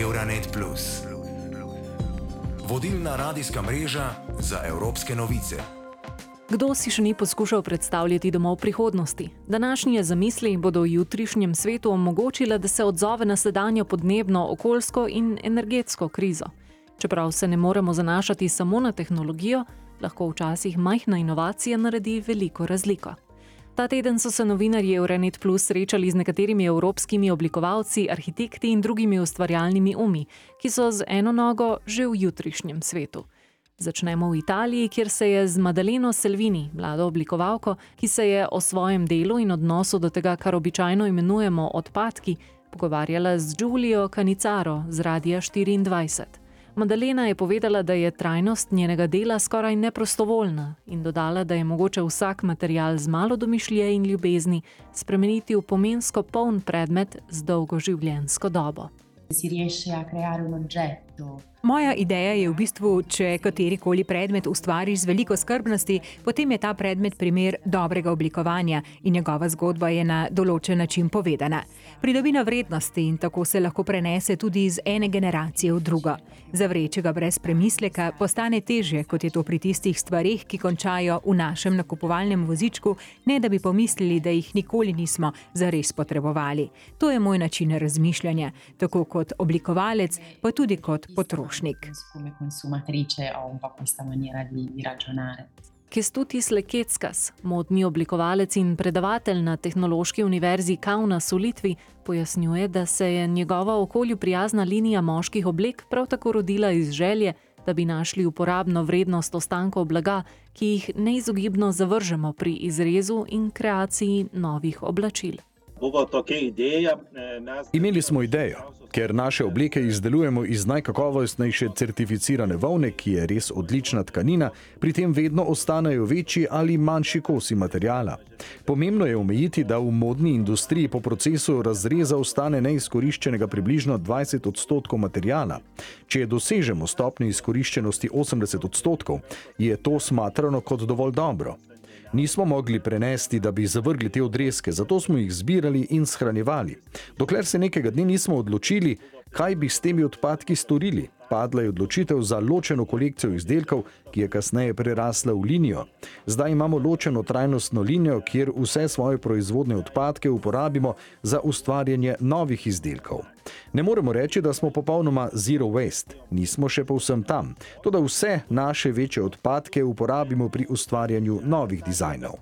Euronet. Vodilna radijska mreža za evropske novice. Kdo si še ni poskušal predstavljati domov prihodnosti? Današnje zamisli bodo v jutrišnjem svetu omogočile, da se odzove na sedanjo podnebno, okoljsko in energetsko krizo. Čeprav se ne moremo zanašati samo na tehnologijo, lahko včasih majhna inovacija naredi veliko razliko. Ta teden so se novinarji Euronet Plus srečali z nekaterimi evropskimi oblikovalci, arhitekti in drugimi ustvarjalnimi umi, ki so z eno nogo že v jutrišnjem svetu. Začnemo v Italiji, kjer se je z Madaleno Selvini, mlado oblikovalko, ki se je o svojem delu in odnosu do tega, kar običajno imenujemo odpadki, pogovarjala z Giulio Canicaro z Radia 24. Madalena je povedala, da je trajnost njenega dela skoraj neprostovoljna in dodala, da je mogoče vsak material z malo domišljije in ljubezni spremeniti v pomensko poln predmet z dolgo življenjsko dobo. Si riesce a creare un oggetto Moja ideja je v bistvu, če katerikoli predmet ustvariš z veliko skrbnosti, potem je ta predmet primer dobrega oblikovanja in njegova zgodba je na določen način povedana. Pridobi na vrednosti in tako se lahko prenese tudi iz ene generacije v drugo. Zavreči ga brez premisleka postane težje, kot je to pri tistih stvarih, ki končajo v našem nakupovalnem vozičku, ne da bi pomislili, da jih nikoli nismo zares potrebovali. To je moj način razmišljanja, tako kot oblikovalec, pa tudi kot potrošnik potrošnik. Kestutis Lekeckas, modni oblikovalec in predavatelj na Tehnološki univerzi Kaunas v Litvi, pojasnjuje, da se je njegova okolju prijazna linija moških oblek prav tako rodila iz želje, da bi našli uporabno vrednost ostankov blaga, ki jih neizogibno zavržemo pri izrezu in kreaciji novih oblačil. Imeli smo idejo, ker naše obleke izdelujemo iz najkakovostnejše certificirane volne, ki je res odlična tkanina, pri tem vedno ostanejo večji ali manjši kosi materijala. Pomembno je omejiti, da v modni industriji po procesu razreza ostane neizkoriščenega približno 20 odstotkov materijala. Če dosežemo stopnjo izkoriščenosti 80 odstotkov, je to smatrano kot dovolj dobro. Nismo mogli prenesti, da bi zavrgli te odreske, zato smo jih zbirali in shranjevali. Dokler se nekega dne nismo odločili, kaj bi s temi odpadki storili. Padla je odločitev za ločeno kolekcijo izdelkov, ki je kasneje prerasla v linijo. Zdaj imamo ločeno trajnostno linijo, kjer vse svoje proizvodne odpadke uporabimo za ustvarjanje novih izdelkov. Ne moremo reči, da smo popolnoma zero waste, nismo še povsem tam. Toda vse naše večje odpadke uporabimo pri ustvarjanju novih dizajnov.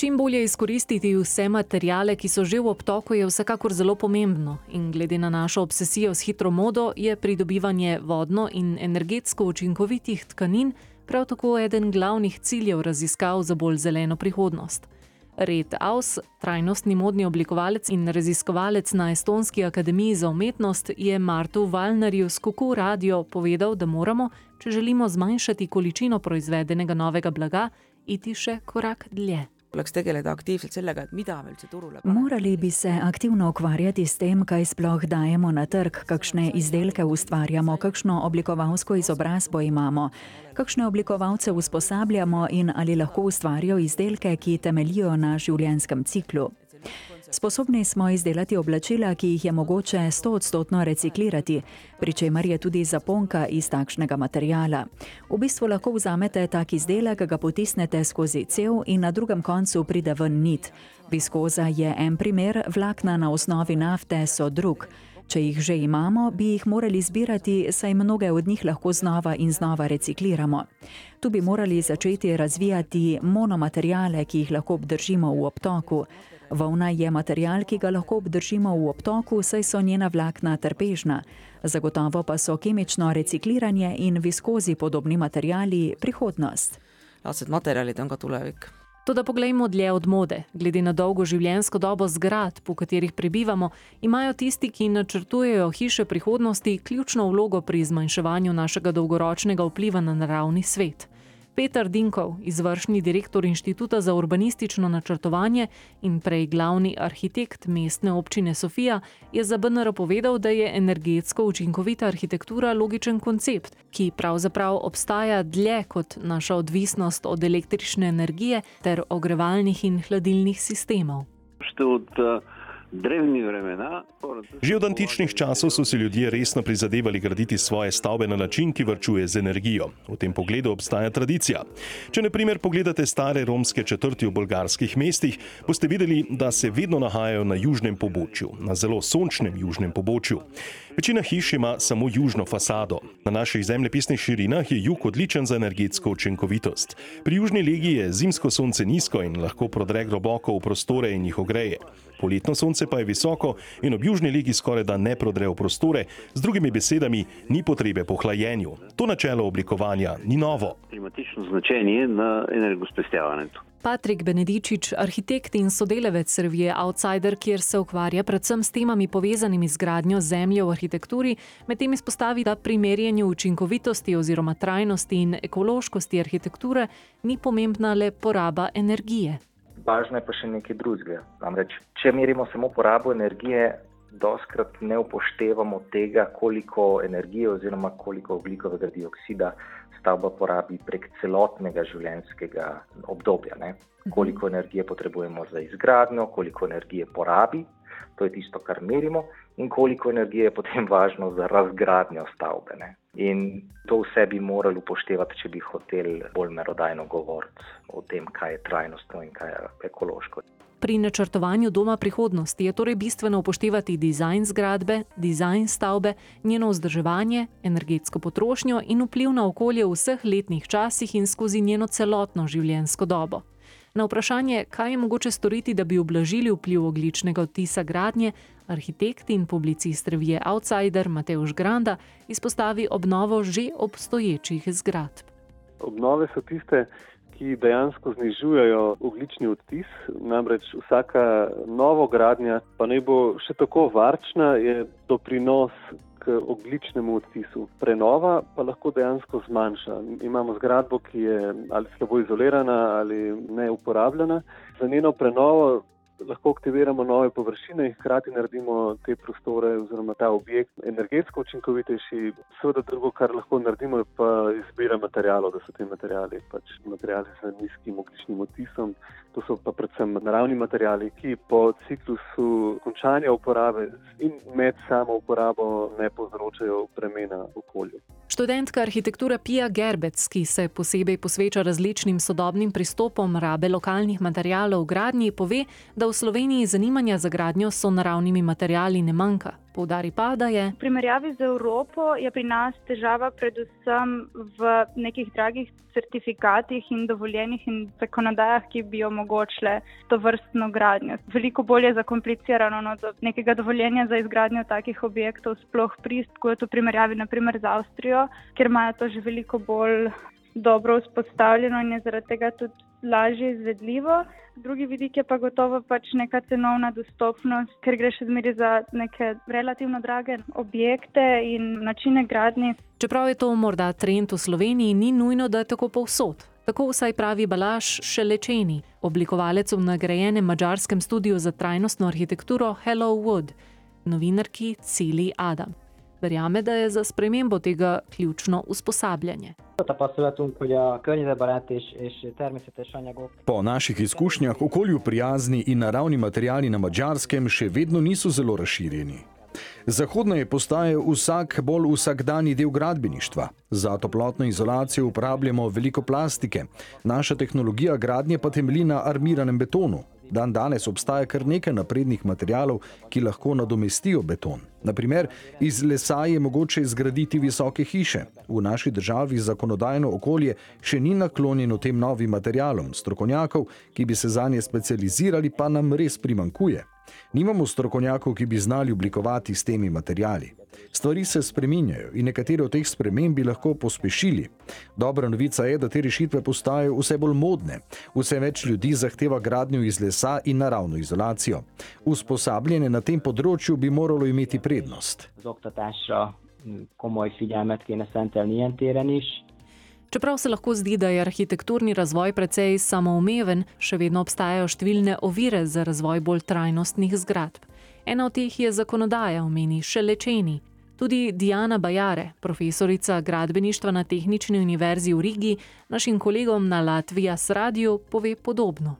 Čim bolje izkoristiti vse materijale, ki so že v obtoku, je vsekakor zelo pomembno. In glede na našo obsesijo s hitro modo, je pridobivanje vodno in energetsko učinkovitih tkanin prav tako eden glavnih ciljev raziskav za bolj zeleno prihodnost. Red Aus, trajnostni modni oblikovalec in raziskovalec na Estonski akademiji za umetnost, je Martu Valnerju s Kuku Radio povedal, da moramo, če želimo zmanjšati količino proizvedenega novega blaga, iti še korak dlje tuleks tegeleda aktiivselt sellega, et mida me üldse turule paneme. Morali bi se aktivno ukvarjati s tem, kaj sploh dajemo na trg, kakšne izdelke ustvarjamo, kakšno oblikovalsko izobrazbo imamo, kakšne oblikovalce usposabljamo in ali lahko ustvarijo izdelke, ki temelijo na življenjskem ciklu. Sposobni smo izdelati oblačila, ki jih je mogoče stoodstotno reciklirati, pri čemer je tudi zaponka iz takšnega materijala. V bistvu lahko vzamete tak izdelek, ga potisnete skozi cev in na drugem koncu pride ven nit. Viskoza je en primer, vlakna na osnovi nafte so drug. Če jih že imamo, bi jih morali zbirati, saj mnoge od njih lahko znova in znova recikliramo. Tu bi morali začeti razvijati monomaterijale, ki jih lahko obdržimo v obtoku. Volna je material, ki ga lahko obdržimo v obtoku, saj so njena vlakna trpežna. Zagotovo pa so kemično recikliranje in viskozi podobni materijali prihodnost. Laadsed materjalid on ka tulevik. Toda poglejmo dlje od mode. Glede na dolgo življenjsko dobo zgrad, po katerih prebivamo, imajo tisti, ki načrtujejo hiše prihodnosti, ključno vlogo pri zmanjševanju našega dolgoročnega vpliva na naravni svet. Peter Dinkov, izvršni direktor Inštituta za urbanistično načrtovanje in prej glavni arhitekt mestne občine Sofija, je za BNR povedal, da je energetsko učinkovita arhitektura logičen koncept, ki pravzaprav obstaja dlje kot naša odvisnost od električne energije ter ogrevalnih in hladilnih sistemov. Što od uh drevni vremena. Že od antičnih časov so si ljudje resno prizadevali graditi svoje stavbe na način, ki vrčuje z energijo. V tem pogledu obstaja tradicija. Če na primer pogledate stare romske četrti v bolgarskih mestih, boste videli, da se vedno nahajajo na južnem pobočju, na zelo sončnem južnem pobočju. Večina hiš ima samo južno fasado. Na naših zemljepisnih širinah je jug odličen za energetsko učinkovitost. Pri južni legi je zimsko sonce nizko in lahko prodre globoko v prostore in jih ogreje. Poletno sonce pa je visoko in ob južni legi skoraj da ne prodre v prostore, z drugimi besedami, ni potrebe po hlajenju. To načelo oblikovanja ni novo. Klimatično značenje na energospestjavanju. Patrik Benedičič, arhitekt in sodelavec revije Outsider, kjer se ukvarja predvsem s temami povezanimi z gradnjo zemlje v arhitekturi, medtem izpostavi, da pri merjenju učinkovitosti oziroma trajnosti in ekološkosti arhitekture ni pomembna le poraba energije. Važno je pa še nekaj drugega. Namreč, če merimo samo porabo energije, doskrat ne upoštevamo tega, koliko energije oziroma koliko oglikovega dioksida stavba porabi prek celotnega življenjskega obdobja. Ne? Mhm. Koliko energije potrebujemo za izgradnjo, koliko energije porabi, to je tisto, kar merimo, in koliko energije je potem važno za razgradnjo stavbe. Ne? In to vse bi morali upoštevati, če bi hoteli bolj merodajno govoriti o tem, kaj je trajnostno in kaj je ekološko. Pri načrtovanju doma prihodnosti je torej bistveno upoštevati dizajn zgradbe, dizajn stavbe, njeno vzdrževanje, energetsko potrošnjo in vpliv na okolje v vseh letnih časih in skozi njeno celotno življenjsko dobo. Na vprašanje, kaj je mogoče storiti, da bi oblažili vpliv ogličnega odtisa gradnje, arhitekt in publicist revije Outsider Mateoš Granda izpostavi obnovo že obstoječih zgradb. Obnove so tiste, ki dejansko znižujejo oglični odtis. Namreč vsaka novogradnja, pa ne bo še tako varčna, je doprinos k ogličnemu odtisu. Prenova pa lahko dejansko zmanjša. Imamo zgradbo, ki je ali slabo izolirana ali neuporabljena. Za njeno prenovo lahko aktiviramo nove površine in hkrati naredimo te prostore oziroma ta objekt energetsko učinkovitejši. Seveda drugo, kar lahko naredimo, je pa izbira materijalov, da so ti materijali pač materijali z nizkim ogličnim odtisom. To so pa predvsem naravni materijali, ki po ciklusu končanja uporabe in med samo uporabo ne povzročajo premena okolju. Študentka arhitekture Pija Gerbec, ki se posebej posveča različnim sodobnim pristopom rabe lokalnih materijalov v gradnji, pove, da v Sloveniji zanimanja za gradnjo so naravnimi materijali ne manjka. Poudari pa, da je. V primerjavi z Evropo je pri nas težava predvsem v nekih dragih certifikatih in dovoljenih in zakonodajah, ki bi omogočile to vrstno gradnjo. Veliko bolje je zakomplicirano no, do nekega dovoljenja za izgradnjo takih objektov, sploh prist, kot je to v primerjavi naprimer z Avstrijo, ker imajo to že veliko bolj dobro vzpostavljeno in je zaradi tega tudi lažje izvedljivo. Drugi vidik je pa gotovo pač neka cenovna dostopnost, ker gre še zmeraj za neke relativno drage objekte in načine gradnje. Čeprav je to morda trend v Sloveniji, ni nujno, da je tako povsod. Tako vsaj pravi Balaš Šelečeni, oblikovalec v nagrajenem mačarskem studiu za trajnostno arhitekturo Hello Wood, novinarki Cili Adam. Verjame, da je za spremembo tega ključno usposabljanje. Po naših izkušnjah okolju prijazni in naravni materijali na mačarskem še vedno niso zelo razširjeni. Zahodno je postajal vsak bolj vsakdani del gradbeništva. Za toplotno izolacijo uporabljamo veliko plastike, naša tehnologija gradnje pa temelji na armiranem betonu. Dan danes obstaja kar nekaj naprednih materijalov, ki lahko nadomestijo beton. Naprimer, iz lesa je mogoče zgraditi visoke hiše. V naši državi zakonodajno okolje še ni naklonjeno tem novim materijalom, strokovnjakov, ki bi se za nje specializirali, pa nam res primankuje. Nimamo strokovnjakov, ki bi znali oblikovati s temi materijali. Stvari se spreminjajo in nekatere od teh sprememb bi lahko pospešili. Dobra novica je, da te rešitve postajajo vse bolj modne. Vse več ljudi zahteva gradnjo iz lesa in naravno izolacijo. Usposabljanje na tem področju bi moralo imeti prednost. Komoly figyelmet kéne szentelni ilyen téren is. Čeprav se lahko zdi, da je arhitekturni razvoj precej samoumeven, še vedno obstajajo številne ovire za razvoj bolj trajnostnih zgradb. Ena od teh je zakonodaja, omeni še lečeni. Tudi Diana Bajare, profesorica gradbeništva na Tehnični univerzi v Rigi, našim kolegom na Latvijas Radio pove podobno.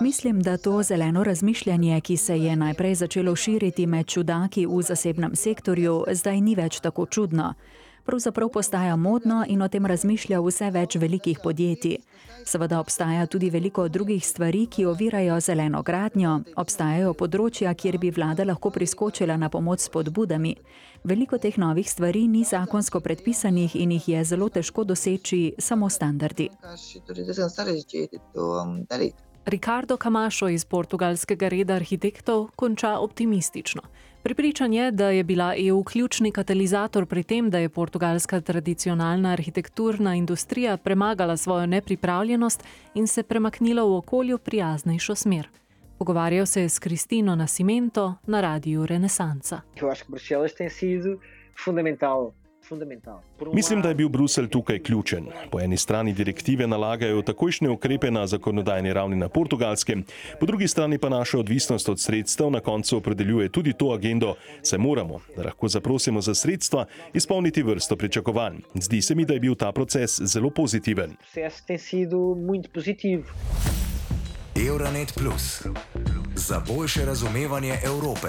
Mislim, da to zeleno razmišljanje, ki se je najprej začelo širiti med čudaki v zasebnem sektorju, zdaj ni več tako čudno. Pravzaprav postaja modno in o tem razmišlja vse več velikih podjetij. Seveda obstaja tudi veliko drugih stvari, ki ovirajo zeleno gradnjo, obstajajo področja, kjer bi vlada lahko priskočila na pomoč s podbudami. Veliko teh novih stvari ni zakonsko predpisanih in jih je zelo težko doseči samo standardi. Ricardo Camacho iz portugalskega reda arhitektov konča optimistično. Pripričan je, da je bila EU ključni katalizator pri tem, da je portugalska tradicionalna arhitekturna industrija premagala svojo nepripravljenost in se premaknila v okolju prijaznejšo smer. Pogovarjal se je s Kristino Nascimento na radiju Renesansa. Mislim, da je bil Bruselj tukaj ključen. Po eni strani direktive nalagajo takojšnje ukrepe na zakonodajni ravni na portugalskem, po drugi strani pa naša odvisnost od sredstev na koncu opredeljuje tudi to agendo, saj moramo, da lahko zaprosimo za sredstva, izpolniti vrsto pričakovanj. Zdi se mi, da je bil ta proces zelo pozitiven. Euronet Plus za boljše razumevanje Evrope.